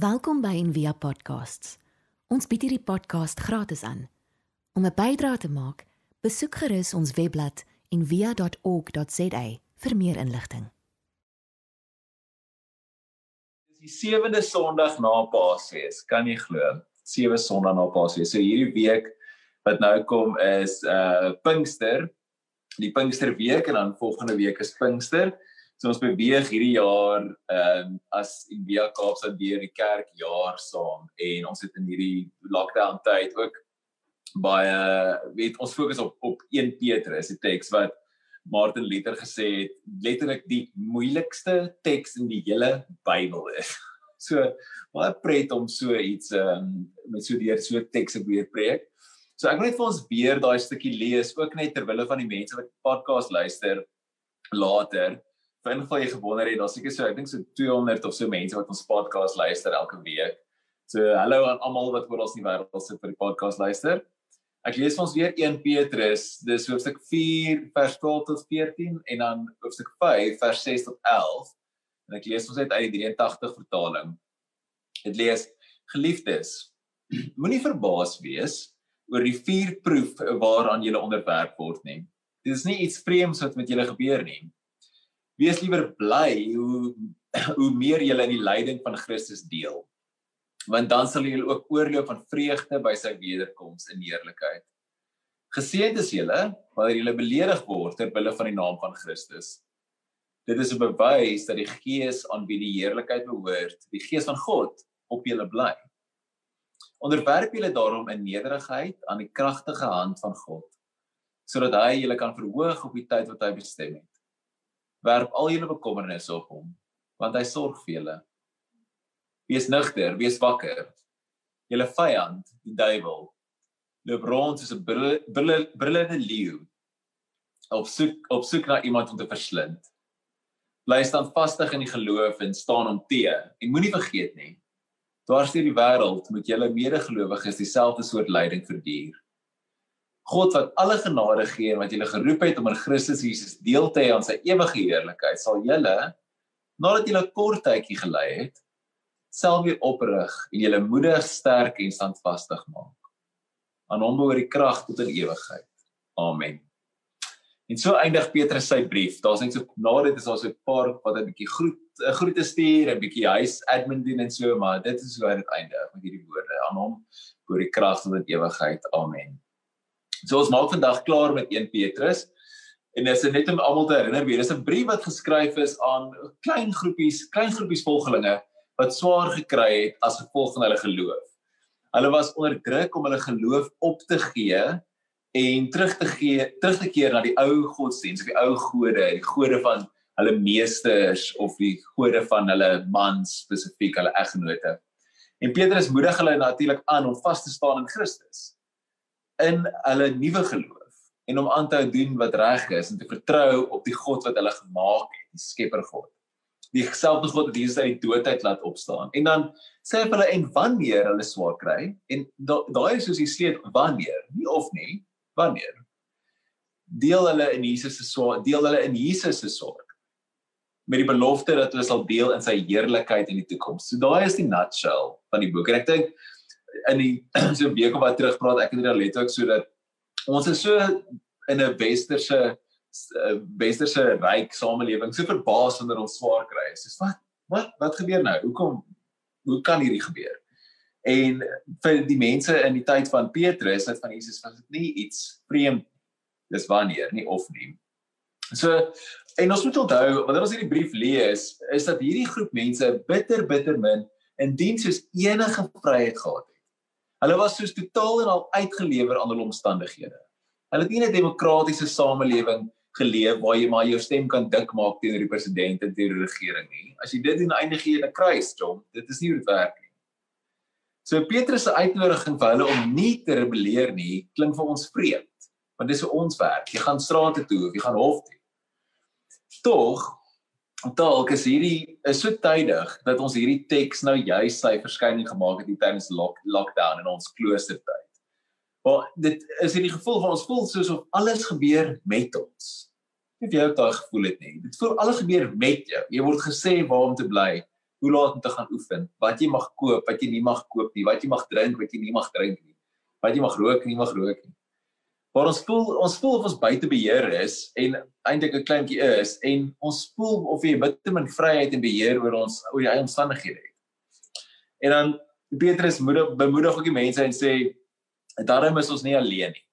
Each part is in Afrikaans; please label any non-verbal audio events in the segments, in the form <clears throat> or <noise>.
Welkom by Envia Podcasts. Ons bied hierdie podcast gratis aan. Om 'n bydrae te maak, besoek gerus ons webblad en via.org.za vir meer inligting. Dis die sewende Sondag na Paasfees, kan jy glo? Sewe Sondae na Paasfees. So hierdie week wat nou kom is uh Pinkster, die Pinksterweek en dan volgende week is Pinkster. So ons beweeg hierdie jaar ehm um, as Via Kaapstad deur die kerkjaar saam en ons het in hierdie lockdown tyd ook baie weet ons fokus op op 1 Petrus, die teks wat Martin Luther gesê het letterlik die moeilikste teks in die hele Bybel is. <laughs> So baie pret om so iets ehm um, met so deur so tekste weer preek. So ek wil net vir ons weer daai stukkie lees ook net ter wille van die mense wat podcast luister later. Vir ingeval jy gewonder het, daar's seker so ek dink so 200 of so mense wat ons podcast luister elke week. So hallo aan almal wat oral in die wêreld sit vir die podcast luister. Ek lees ons weer 1 Petrus, dis hoofstuk 4 vers 12 tot 14 en dan hoofstuk 5 vers 6 tot 11. En ek lees ons uit uit die 83 vertaling. Dit lees: Geliefdes, moenie verbaas wees oor die vier proef waaraan julle onderwerp word nie. Dit is nie iets vreemds wat met julle gebeur nie. Wees liewer bly hoe hoe meer julle in die lyding van Christus deel want dan sal julle ook oorloop van vreugde by sy wederkoms in heerlikheid. Geseënd is julle wanneer julle beledig word ter wille van die naam van Christus. Dit is 'n bewys dat die Gees aan wie die heerlikheid behoort, die Gees van God op julle bly. Onderwerp julle daarom in nederigheid aan die kragtige hand van God, sodat hy julle kan verhoog op die tyd wat hy bestem het. Werp al julle bekommernisse op hom, want hy sorg vir julle. Wees nugter, wees wakker. Julle vyand, die duiwel, loop rond soos 'n brullende leeu op soek op soek na iemand om te verslind. Bly standvastig in die geloof en staan hom te en moenie vergeet nie. Dwars deur die wêreld moet julle medegelowiges dieselfde soort lyding verduur. God wat alle genade gee en wat julle geroep het om in Christus Jesus deel te hê aan sy ewige heerlikheid, sal julle nadat julle kort tydjie gelei het, self weer oprig en julle moedig, sterk en standvastig maak. Aan hom behoort die krag tot in ewigheid. Amen. En so eindig Petrus sy brief. Daar's net so na dit is daar so 'n paar wat 'n bietjie groet 'n groete stuur, 'n bietjie huis admin doen en so, maar dit is hoe dit eindig met hierdie woorde. Aan hom behoort die krag tot in ewigheid. Amen. So ons maak vandag klaar met 1 Petrus. En dis net om almal te herinner weer, dis 'n brief wat geskryf is aan klein groepies, klein groepies volgelinge wat swaar gekry het as gevolg van hulle geloof. Hulle was onder druk om hulle geloof op te gee en terug te gee, terug te keer na die ou godsdienst, die ou gode, die gode van hulle meesters of die gode van hulle mans spesifiek hulle eggenote. En Petrus moedig hulle natuurlik aan om vas te staan in Christus in hulle nuwe geloof en om aan te hou doen wat reg is en te vertrou op die God wat hulle gemaak het, die Skepper God dieselfde God wat Jesus uit die doodheid laat opstaan. En dan sê hulle en wanneer hulle swaar kry en daai da is soos die sleet wanneer, nie of nie, wanneer deel hulle in Jesus se swaar, deel hulle in Jesus se sorg met die belofte dat hulle sal deel in sy heerlikheid in die toekoms. So daai is die nutshell van die boek. En ek dink in die <clears throat> so 'n week of wat terug praat ek en dit letterlik sodat ons is so in 'n westerse Eh, westerse ryk samelewing so verbaas wanneer ons swaar kry. Soos wat wat wat gebeur nou? Hoekom hoe kan hierdie gebeur? En vir die mense in die tyd van Petrus, dit van Jesus was dit nie iets vreemd dis wanneer nie of nie. So en ons moet onthou wanneer ons hierdie brief lees, is dat hierdie groep mense bitter bitter min in diens soos enige vryheid gehad het. Hulle was soos totaal en al uitgelewer aan hulle omstandighede. Hulle het nie 'n demokratiese samelewing geleef waar jy maar jou stem kan dik maak teenoor die president en teenoor die regering nie. As jy dit doen eindig jy in 'n kruis, John. Dit is nie hoe dit werk nie. So Petrus se uitnodiging vir hulle om nie te rebelleer nie, klink vir ons vreemd. Want dis vir ons werk. Jy gaan strate toe jy gaan hof toe. Tog dalk is hierdie is so tydig dat ons hierdie teks nou juis sy verskyning gemaak het tydens lock, lockdown in ons kloostertyd. Maar dit is in die gevoel van ons voel soos of alles gebeur met ons. Of jy ook daai gevoel het nie. Dit voel alles gebeur met jou. Jy word gesê waar om te bly hoe laat om te gaan oefen, wat jy mag koop, wat jy nie mag koop nie, wat jy mag drink, wat jy nie mag drink nie, wat jy mag rook nie mag rook nie. Maar ons voel ons voel of ons buite beheer is en eintlik 'n kleintjie is en ons voel of jy bitter min vryheid en beheer oor ons oor jou eie omstandighede het. En dan Petrus moedig bemoedig ook die mense en sê daarom is ons nie alleen nie.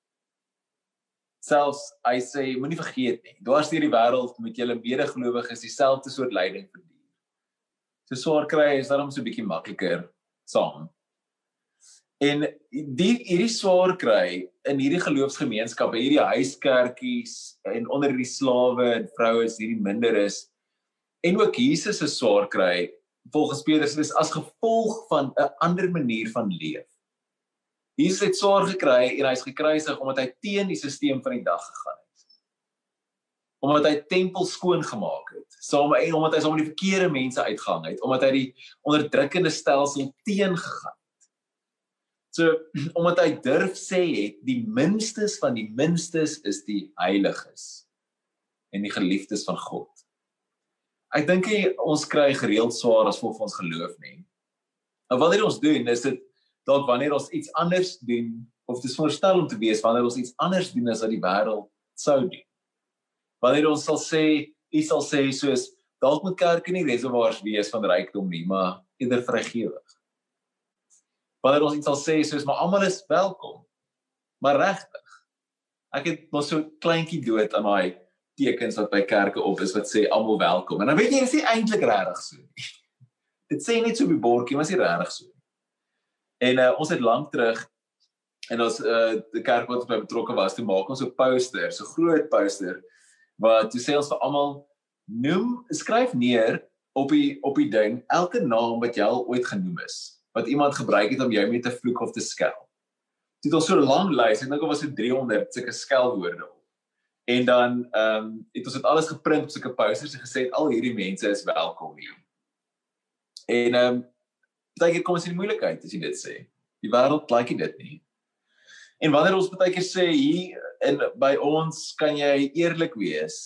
Selfs hy sê moenie vergeet nie, dwars deur die wêreld met julle medegelowiges dieselfde soort lyding verdien. So swaar kry is daarom so 'n bietjie makliker saam. En die hierdie swaar kry in hierdie geloofsgemeenskappe, hierdie huiskerkies en onder die slawe en vroue is hierdie minder is en ook Jesus se swaar kry volgens Petrus is as gevolg van 'n ander manier van leef. Jesus het swaar gekry en hy's gekruisig omdat hy teen die stelsel van die dag gegaan het. Omdat hy tempel skoon gemaak het, saam en omdat hy saam met die verkeerde mense uitgehang het, omdat hy die onderdrukkende stelsel teen gegaan So <clears throat> omdat hy durf sê het die minstes van die minstes is die heiliges en die geliefdes van God. Ek dink ons kry gereeld swaar as volgens ons geloof nie. En wanneer ons doen is dit dalk wanneer ons iets anders doen of dit is veronderstel om te wees wanneer ons iets anders doen as wat die wêreld sou doen. Wanneer ons sal sê, u sal sê soos dalk moet kerke nie reservoirs wees van rykdom nie, maar eerder vrygewig wanneer ons iets sal sê soos maar almal is welkom. Maar regtig. Ek het mos so kleintjie dood aan daai tekens wat by kerke op is wat sê almal welkom. En dan weet jy dis nie eintlik regtig so nie. <laughs> Dit sê net so op die bordjie, maar is nie regtig so nie. En uh, ons het lank terug en ons uh die kerk wat by betrokke was, toe maak ons 'n poster, so groot poster wat jy sê ons vir almal noem, skryf neer op die op die ding elke naam wat jy al ooit genoem is wat iemand gebruik het om jou mee te vloek of te skel. Dit ons so lank lys, ek dink dit was so 300 sulke skelwoorde op. En dan ehm um, het ons dit alles geprint op sulke posters en gesê al hierdie mense is welkom hier. En ehm um, baie keer kom ons in die moeilikheid as jy dit sê. Die wêreld like dit nie. En wanneer ons baie keer sê hier en by ons kan jy eerlik wees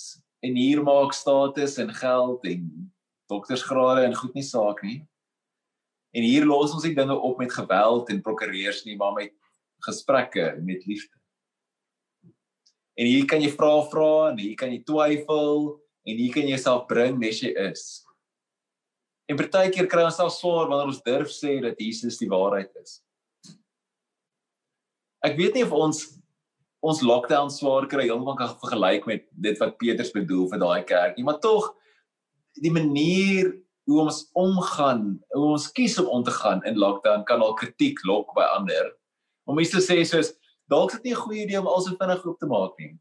en hier maak status en geld en doktersgrade en goed nie saak nie. En hier los ons nie dinge op met geweld en prokureurs nie, maar met gesprekke met liefde. En hier kan jy vra vra en hier kan jy twyfel en hier kan jy jouself bring nes jy is. En partykeer kry ons self swaar wanneer ons durf sê dat Jesus die waarheid is. Ek weet nie of ons ons lockdown swaar kry heeltemal kan vergelyk met dit wat Petrus bedoel vir daai kerk nie, maar tog die manier hoe ons omgaan, hoe ons kies om om te gaan in lockdown kan al kritiek lok by ander. Om mense te sê soos dalk is dit nie 'n goeie idee om alsoos vinnig oop te maak nie.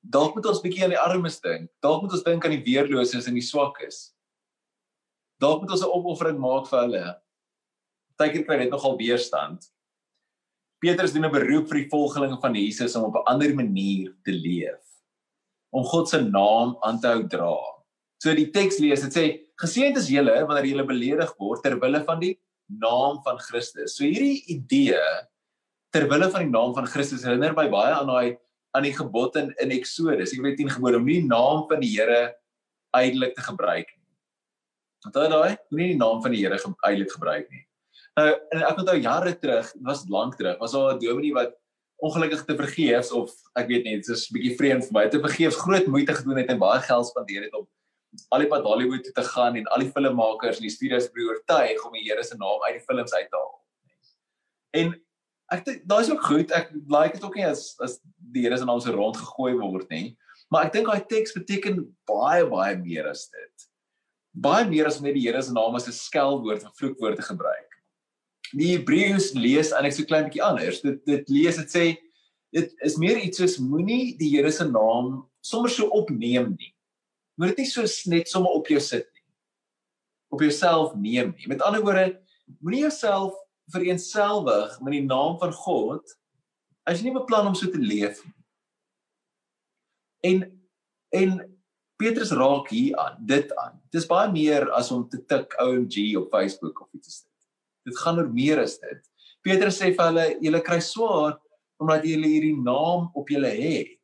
Dalk moet ons bietjie aan die armes dink. Dalk moet ons dink aan die weerloses en die swakkes. Dalk moet ons 'n opoffering maak vir hulle. Partykeer kry dit nogal weerstand. Petrus doen 'n beroep vir die volgelinge van Jesus om op 'n ander manier te leef. Om God se naam aan te hou dra. So die teks lees, dit sê Geseënd is julle wanneer julle beledig word ter wille van die naam van Christus. So hierdie idee ter wille van die naam van Christus herinner my baie aan daai aan die gebod in in Eksodus. Jy weet 10 gebode om nie die naam van die Here uitelik te gebruik nie. Onthou daai, moenie die naam van die Here uitelik gebruik nie. Nou ek onthou jare terug, was lank terug, was daar 'n dominee wat ongelukkig te vergeefs of ek weet nie, dit is 'n bietjie vreemd vir my, te vergeefs groot moeite gedoen het en baie geld spandeer het om al die pad Hollywood toe te gaan en al die filmmakers en die studios probeer oortuig om die Here se naam uit die films uit te haal. En ek dink daai is ook goed. Ek like dit ook nie as as die Here se naam so rond gegooi word nie. Maar ek dink daai teks beteken baie baie meer as dit. Baie meer as net die Here se naam as 'n skelwoord of vloekwoord te gebruik. Die Hebreëus lees en ek so klein bietjie anders. Dit dit lees dit sê dit is meer iets soos moenie die Here se naam sommer so opneem nie moet dit nie so net sommer op jou sit nie. Op jouself neem nie. Met ander woorde, moenie jouself vereenselwig met die naam van God as jy nie beplan om so te leef nie. En en Petrus raak hier aan, dit aan. Dit is baie meer as om te tik OMG op Facebook of iets so. Dit gaan oor meer as dit. Petrus sê vir hulle, julle kry swaar omdat julle hierdie naam op julle het.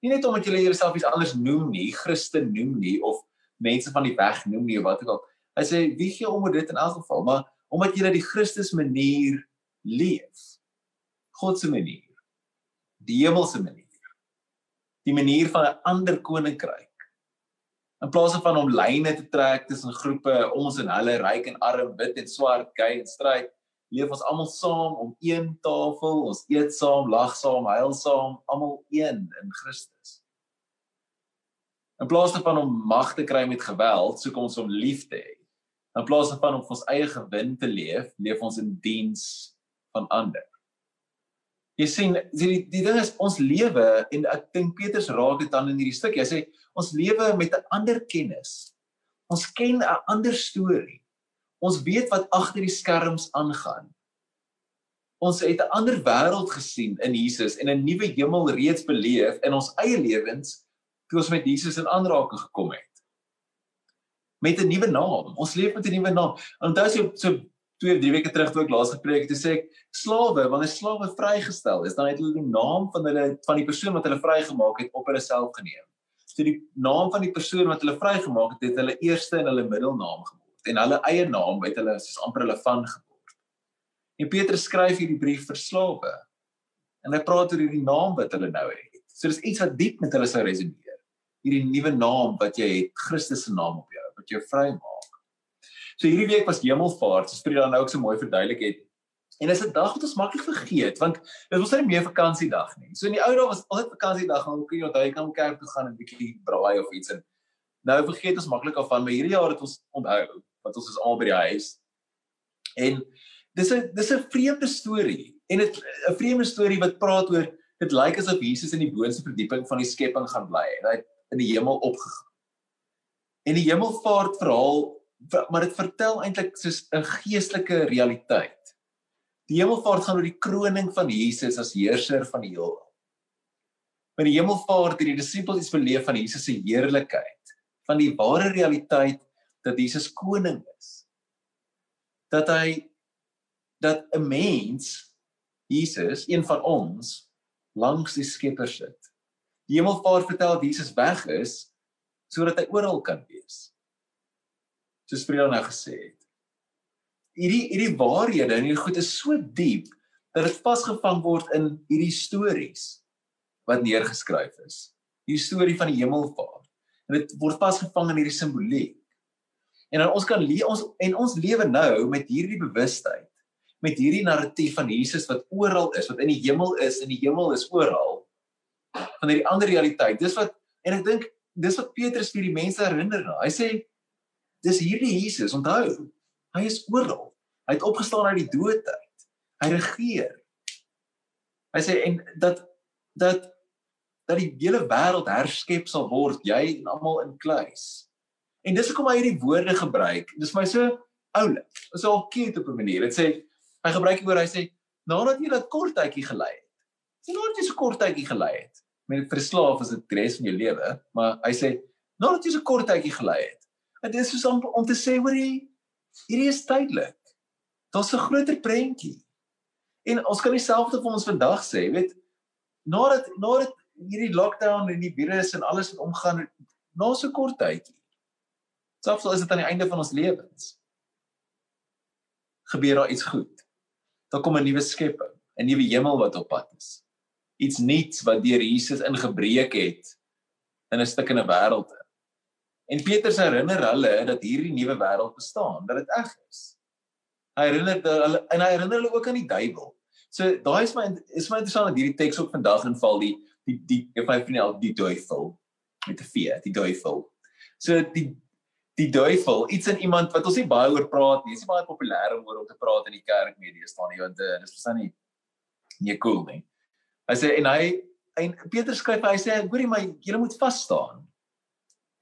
Nie net omdat jy jouself iets anders noem nie, Christen noem nie of mense van die weg noem nie of wat ook al. Hy sê wie gee om oor dit in elk geval, maar omdat jy die Christus manier leef. God se manier. Die hemelse manier. Die manier van 'n ander koninkryk. In plaas van om lyne te trek tussen groepe, ons en hulle, ryk en arm, wit en swart, gay en straight, leef ons almal saam om een tafel, ons eet saam, lag saam, huil saam, almal een in Christus. In plaas van om mag te kry met geweld, soek ons om lief te hê. In plaas van om ons eie gewin te leef, leef ons in diens van ander. Jy sien, die die ding is ons lewe en ek dink Petrus raak dit dan in hierdie stuk. Hy sê ons lewe met 'n ander kennis. Ons ken 'n ander storie. Ons weet wat agter die skerms aangaan. Ons het 'n ander wêreld gesien in Jesus en 'n nuwe hemel reeds beleef in ons eie lewens toe ons met Jesus in aanraking gekom het met 'n nuwe naam. Ons leef met 'n nuwe naam. Onthou as jy so 2 of 3 weke terug toe ek laas gepreek het, sê ek slawe, wanneer slawe vrygestel is, dan het hulle die naam van hulle van die persoon wat hulle vrygemaak het op hulle self geneem. So die naam van die persoon wat hulle vrygemaak het, het hulle eerste en hulle middelnaam geword en hulle eie naam het hulle soos amper hulle van geword. En Petrus skryf hierdie brief vir slawe. En hy praat oor hierdie naam wat hulle nou het. So dis iets wat diep met hulle sou resoneer. Hierdie nuwe naam wat jy het, Christus se naam op jou wat jou vry maak. So hierdie week was Hemelvaart, so Frida nou ook so mooi verduidelik het. En dis 'n dag wat ons maklik vergeet want dit was nie meer vakansiedag nie. So in die ou dae was altyd vakansiedag, dan kon jy onthou jy kan kerk toe gaan en 'n bietjie braai of iets en nou vergeet ons maklik af van, maar hierdie jaar het ons onthou wat ons is al by die huis. En dis 'n dis 'n vreemde storie en dit 'n vreemde storie wat praat oor dit lyk asof Jesus in die boonste verdieping van die skepping gaan bly en hy in die hemel opgegaan En die hemelvaart verhaal maar dit vertel eintlik soos 'n geestelike realiteit. Die hemelvaart gaan oor die kroning van Jesus as heerser van die heelal. By die hemelvaart het die disippels iets beleef van Jesus se heerlikheid, van die ware realiteit dat Jesus koning is. Dat hy dat 'n mens Jesus, een van ons, langs die Skepper sit. Die hemelvaart vertel dat Jesus weg is sodat hy oral kan wees. Soos Frida nou gesê het. Hierdie hierdie waarhede en hierdie goed is so diep dat dit vasgevang word in hierdie stories wat neergeskryf is. Die storie van die hemelvaart. En dit word vasgevang in hierdie simboliek. En dan ons kan leef ons en ons lewe nou met hierdie bewustheid, met hierdie narratief van Jesus wat oral is, wat in die hemel is, in die hemel is oral. Van hierdie ander realiteit. Dis wat en ek dink dis wat Petrus vir die mense herinner. Hy sê dis hierdie Jesus, onthou. Hy is oral. Hy het opgestaan uit die dood uit. Hy regeer. Hy sê en dat dat dat die hele wêreld herskep sal word, jy en almal in kluis. En dis hoekom hy hierdie woorde gebruik. Dis my so oulik. Dis al cute op 'n manier. Dit sê hy gebruik die woord hy sê nadat jy dat kort tydjie gelei het. Sien nou net so kort tydjie gelei het met verslaaf is dit die res van jou lewe, maar hy sê nadat jy so kort tydjie gelei het. Dit is soos om, om te sê hoor jy hierdie is tydelik. Daar's 'n groter prentjie. En ons kan dieselfde vir ons vandag sê, weet nadat nadat hierdie lockdown en die virus en alles wat omgaan na so kort tydjie. Selfs al is dit aan die einde van ons lewens. Gebeur daar iets goed. Daar kom 'n nuwe skepping, 'n nuwe hemel wat op pad is iets nuuts wat deur Jesus ingebreek het in 'n stukkende wêreld. En Petrus herinner hulle dat hierdie nuwe wêreld bestaan, dat dit eg is. Hy herinner hulle en hy herinner hulle ook aan die duiwel. So daai is my is my interessant dat hierdie teks ook vandag inval die die die if I find out die duiwel met 'n V, die duiwel. So die die duiwel, iets in iemand wat ons nie baie oor praat nie. Dit is baie populêr om oor om te praat in die kerk media staan nie want uh, dis verstaan nie nie cool nie. Hy sê en hy en Petrus skryf hy sê hoorie my julle moet vas staan.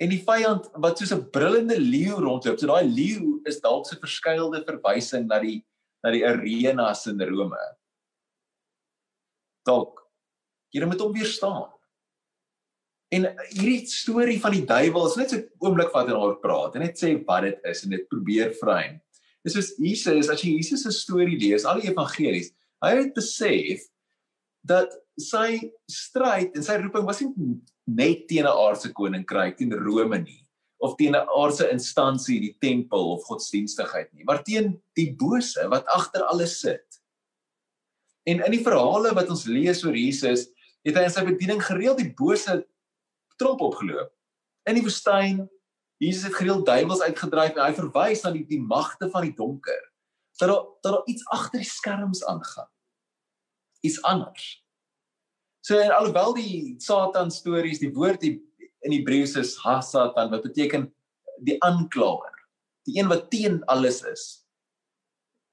En die vyand wat soos 'n brullende leeu rondloop. So daai leeu is dalk so 'n verskeidelde verwysing na die na die arenas in Rome. Dalk julle moet hom weerstaan. En hierdie storie van die duiwel is net so 'n oomblik wat hy oor praat en net sê wat dit is en dit probeer vrein. Dis soos Jesus, as jy Jesus se storie lees, al die evangelies, hy het besef dat sy stryd en sy roeping was nie net teen 'n aardse koninkryk teen Rome nie of teen 'n aardse instansie, die tempel of godsdienstigheid nie, maar teen die bose wat agter alles sit. En in die verhale wat ons lees oor Jesus, het hy in sy bediening gereeld die bose trop opgeloop. In die woestyn, Jesus het gereeld duiwels uitgedryf en hy verwys na die die magte van die donker. Dat daar dat daar iets agter die skerms aangaan. Iets anders. So en alhoewel die Satan stories, die woord die in Hebreëus is ha-Satan wat beteken die aanklaer, die een wat teen alles is.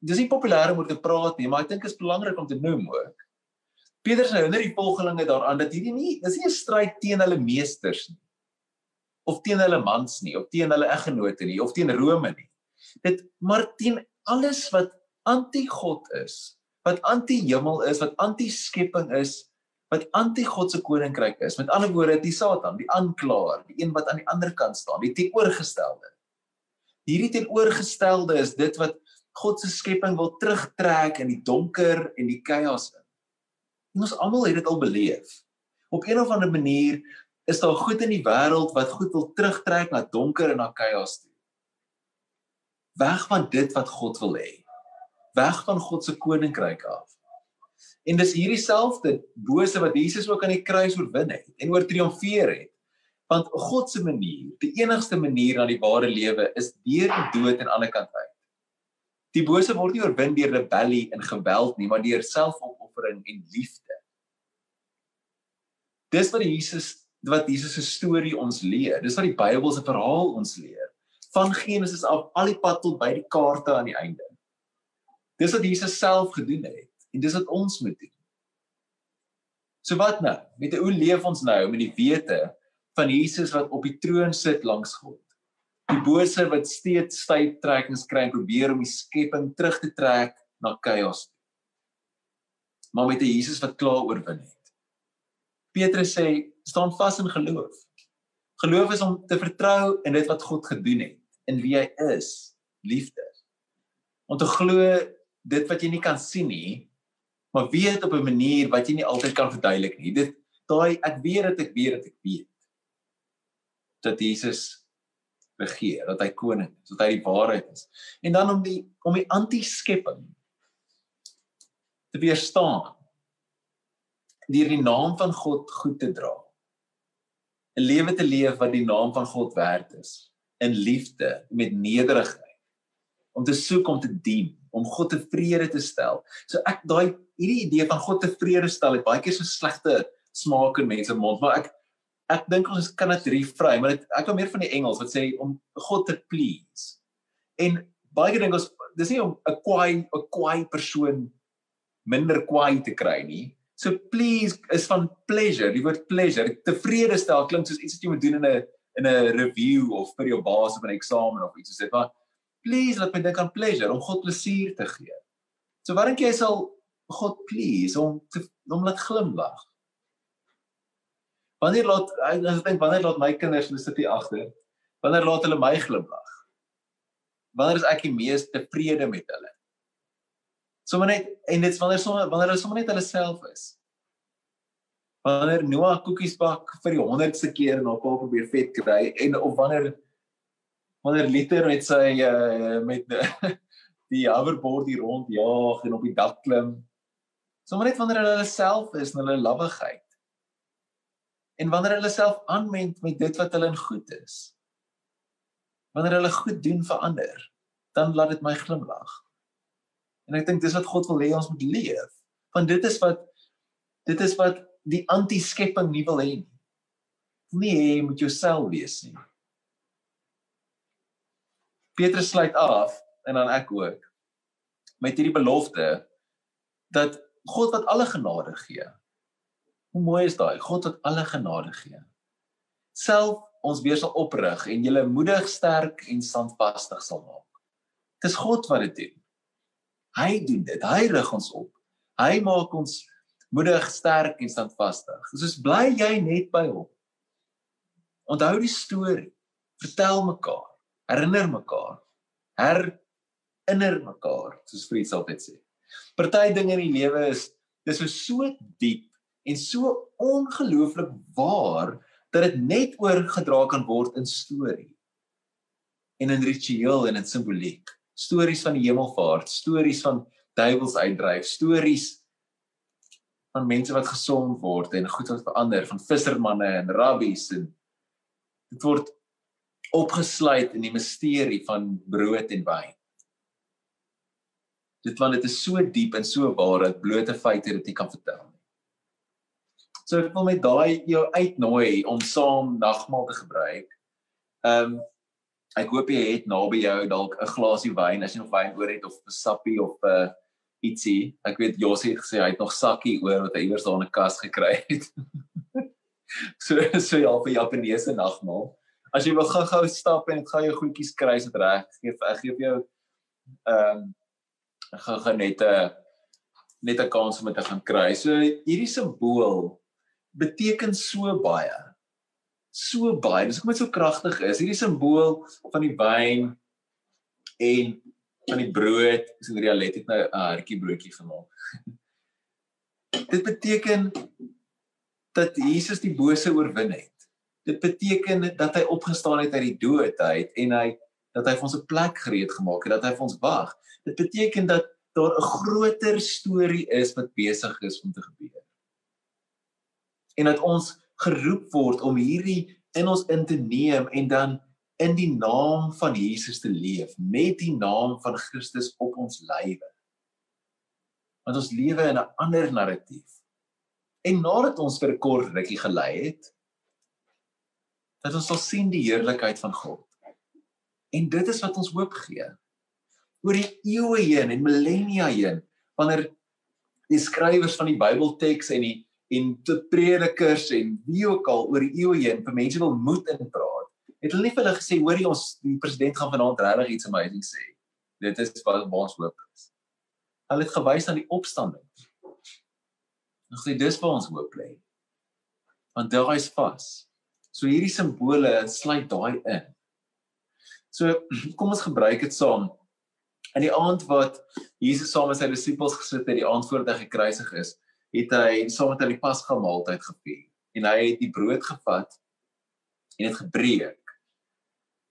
Dis nie populêr om oor te praat nie, maar ek dink dit is belangrik om te noem ook. Petrus herinner die volgelinge daaraan dat hierdie nie dis nie 'n stryd teen hulle meesters nie of teen hulle mans nie of teen hulle eggenote nie of teen Rome nie. Dit maar teen alles wat anti-God is, wat anti-hemel is, wat anti-skepping is, wat anti-God se koninkryk is. Met ander woorde, die Satan, die aanklaer, die een wat aan die ander kant staan, die teenoorgestelde. Hierdie teenoorgestelde is dit wat God se skepping wil terugtrek in die donker en die chaos in. En ons almal het dit al beleef. Op een of ander manier is daar goed in die wêreld wat goed wil terugtrek na donker en na chaos toe. Weg van dit wat God wil hê. Weg van God se koninkryk af. En dis hierdie selfde bose wat Jesus ook aan die kruis oorwin het en oor triomfeer het. Want God se manier, die enigste manier na die ware lewe is deur die dood aan die ander kant uit. Die bose word nie oorwin deur rebellie en geweld nie, maar deur selfopoffering en liefde. Dis wat Jesus wat Jesus se storie ons leer. Dis wat die Bybel se verhaal ons leer. Van Genesis af al die pad tot by die kaarte aan die einde. Dis wat Jesus self gedoen het en dis wat ons moet doen. So wat nou? Met hoe leef ons nou met die wete van Jesus wat op die troon sit langs God? Die bose wat steeds styf trekkings kry en probeer om die skepping terug te trek na chaos. Maar met 'n Jesus wat klaar oorwin het. Petrus sê staan vas in geloof. Geloof is om te vertrou in dit wat God gedoen het, in wie hy is, liefde. Om te glo dit wat jy nie kan sien nie, maar weet op 'n manier wat jy nie altyd kan verduidelik nie. Dit daai ek weet dat ek weet dat ek weet dat Jesus regeer, dat hy koning is, dat hy die waarheid is. En dan om die om die anti-skepping te weerstaan deur die naam van God goed te dra. 'n lewe te leef wat die naam van God werd is in liefde met nederigheid om te soek om te dien om God tevrede te stel. So ek daai hierdie idee van God tevrede stel het baie keer so slegte smaak in mense mond, maar ek ek dink ons kan dit reframe, maar dit ek hou meer van die Engels wat sê om God te please. En baie keer dink ons dis nie om 'n kwaai 'n kwaai persoon minder kwaai te kry nie. So please is van pleasure, die woord pleasure, tevrede stel klink soos iets wat jy moet doen in 'n in 'n review of vir jou baas op 'n eksamen of iets soos dit. Maar please laat my dink aan pleasure om God plesier te gee. So wat dink jy sal God please om te om laat glimlag? Wanneer laat ek dink wanneer laat my kinders net sit hier agter? Wanneer laat hulle my glimlag? Wanneer is ek die mees tevrede met hulle? Sommige net en dit's wanneer sommige wanneer hulle sommer net hulle self is. Wanneer Noah koekies bak vir die 100ste keer en haar pa probeer vet kry en of wanneer wanneer Liter met sy uh, met <laughs> die hoverboard hier rond jaag en op die dak klim. Sommige net wanneer hulle self is en hulle lawwigheid. En wanneer hulle self aanmend met dit wat hulle in goed is. Wanneer hulle goed doen vir ander, dan laat dit my glimlag. En ek dink dis wat God wil hê ons moet leef. Want dit is wat dit is wat die anti-skepping nie wil hê nie. Nee, jy moet jouself wees nie. Petrus sluit af en dan ek ook met hierdie belofte dat God wat alle genade gee. Hoe mooi is daai? God wat alle genade gee. Self ons weer sal oprig en julle moedig, sterk en standvastig sal maak. Dis God wat dit doen. Hy doen dit. Hy rig ons op. Hy maak ons moedig, sterk en standvastig. Soos bly jy net by hom. Onthou die storie. Vertel mekaar. Herinner mekaar. Herinner mekaar, soos Fries altyd sê. Party dinge in die lewe is dis so diep en so ongelooflik waar dat dit net oorgedra kan word in storie. en in ritueel en in simboliek. Stories van die hemelvaart, stories van duiwels uitdryf, stories van mense wat gesond word en goed wat verander, van vissermanne en rabbies en dit word opgesluit in die misterie van brood en wyn. Dit want dit is so diep en so waar dat blote feite dit nie kan vertel nie. So ek wil met daai jou uitnooi om saam nagmaal te gebruik. Ehm um, ek hoop jy het naby jou dalk 'n glasie wyn as jy nog wyn oor het of 'n sappie of 'n uh, ietsie. Ek weet Josie het gesê hy het nog sakkie oor wat hy iewers daar in 'n kas gekry het. <laughs> so so ja vir Japaneese nagmaal as jy wil gou-gou stap en gaan jou goedjies kry se reg gee ek gee vir jou ehm um, gou-gou net 'n net 'n kans om dit te gaan kry. So hierdie simbool beteken so baie. So baie. Dis hoekom dit so kragtig is. Hierdie simbool van die wyn en van die brood, is in realiteit nou 'n hartjie broodjie gemaak. <laughs> dit beteken dat Jesus die bose oorwin het dit beteken dat hy opgestaan het uit die dood uit en hy dat hy vir ons 'n plek gereed gemaak het dat hy vir ons wag dit beteken dat daar 'n groter storie is wat besig is om te gebeur en dat ons geroep word om hierdie in ons in te neem en dan in die naam van Jesus te leef met die naam van Christus op ons lywe want ons lewe in 'n ander narratief en nadat ons vir 'n kort rukkie gelei het dat ons sal sien die heerlikheid van God. En dit is wat ons hoop gee. Oor die eeue heen en millennia heen, wanneer die skrywers van die Bybelteks en die en te predikers en wie ook al oor die eeue heen vir mense wil moed in praat, het hulle nie vir hulle gesê hoor jy ons die president gaan vanaand regtig iets amazing sê. Dit is wat ons hoop is. Hulle het gewys aan die opstanding. Ons sê dis waar ons hoop lê. Want daar is vas. So hierdie simbole sluit daai in. So <clears throat> kom ons gebruik dit saam. In die aand wat Jesus saam met sy disippels gesit het, die aand voordat hy gekruisig is, het hy saam met hulle Pasga maaltyd gevier. En hy het die brood gevat en dit gebreek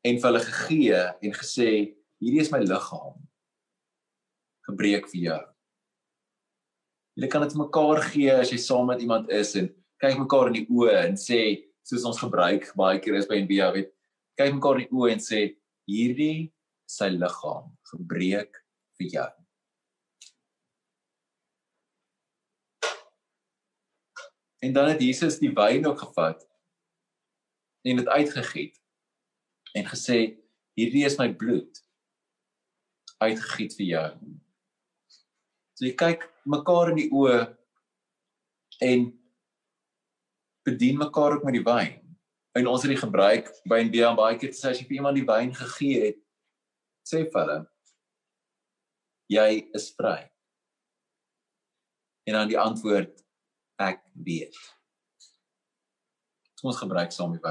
en vir hulle gegee en gesê, hierdie is my liggaam gebreek vir jou. Jy kan dit mekaar gee as jy saam met iemand is en kyk mekaar in die oë en sê soos ons gebruik baie keer is by NBA weet kyk mekaar in die oë en sê hierdie sy liggaam gebreek vir jou en dan het Jesus die wyn ook gevat en dit uitgegiet en gesê hierdie is my bloed uitgegiet vir jou so jy kyk mekaar in die oë en bedien mekaar ook met die wyn. En ons het dit gebruik by en baie baie keer sê as jy vir iemand die wyn gegee het, sê vir hulle jy is vry. En dan die antwoord ek weet. Ons gebruik saam die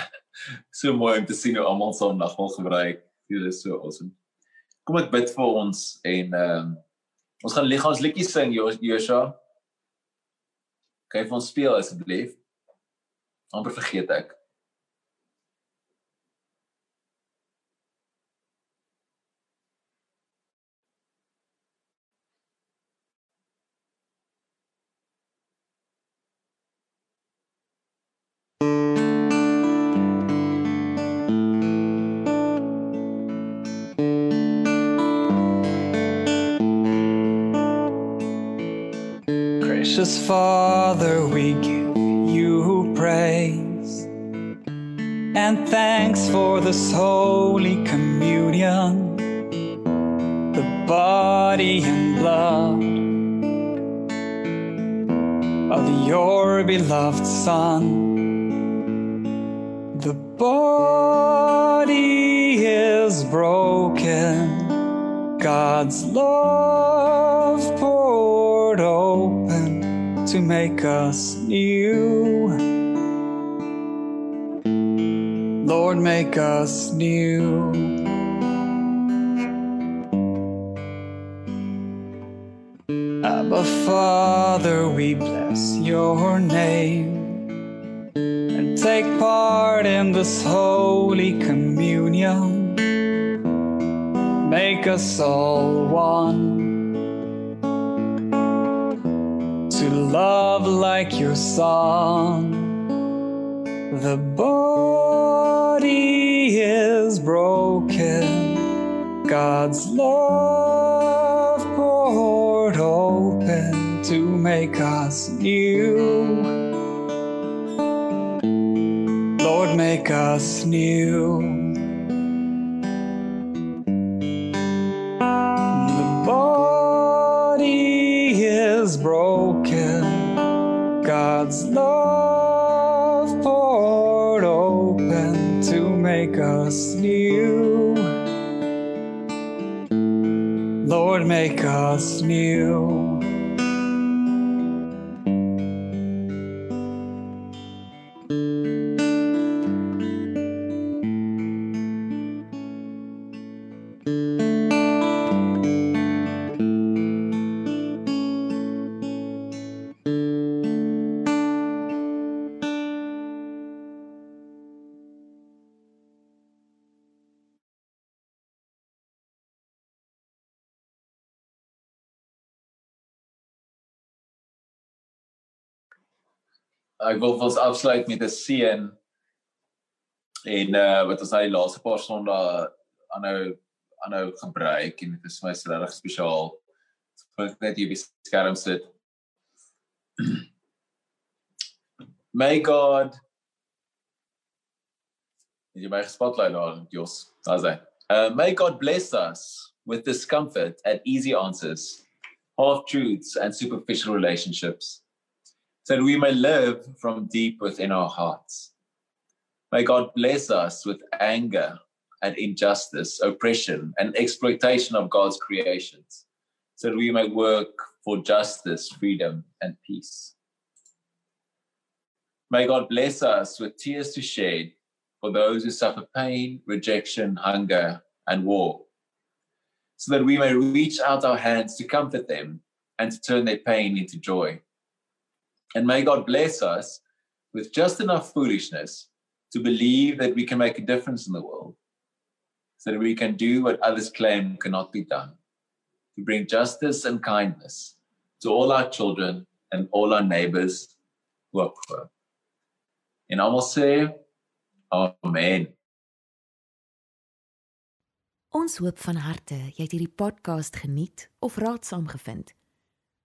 <laughs> so mooi om te sien hoe almal saam nagmaal gebruik. Dit is so awesome. Kom ek bid vir ons en ehm um, ons gaan lig ons liedjies sing Joshua. Kyk vir ons speel asseblief. amper vergeet ek. Precious Father, we give you praise and thanks for this holy communion, the body and blood of your beloved Son. The body is broken, God's love make us new. Lord, make us new. Abba, Father, we bless your name and take part in this holy communion. Make us all one. To love like your Son. The body is broken. God's love poured open to make us new. Lord, make us new. God's love poured open to make us new. Lord, make us new. Ek wil ons afsluit met 'n seën en uh wat ons nou die laaste paar sondae aanhou aanhou gebruik en dit is my so regtig spesiaal. Ek net hier skerm sit. <clears throat> May God jy my spotlight on, Jos? Daar's hy. Uh, may God bless us with discomfort and easy answers, half truths and superficial relationships, that we may live from deep within our hearts. May God bless us with anger and injustice, oppression and exploitation of God's creations, so that we may work for justice, freedom, and peace. May God bless us with tears to shed for those who suffer pain, rejection, hunger, and war, so that we may reach out our hands to comfort them and to turn their pain into joy. And may God bless us with just enough foolishness to believe that we can make a difference in the world, so that we can do what others claim cannot be done, to bring justice and kindness to all our children and all our neighbors who are poor. En almal sê amen. Ons hoop van harte jy het hierdie podcast geniet of raadsaam gevind.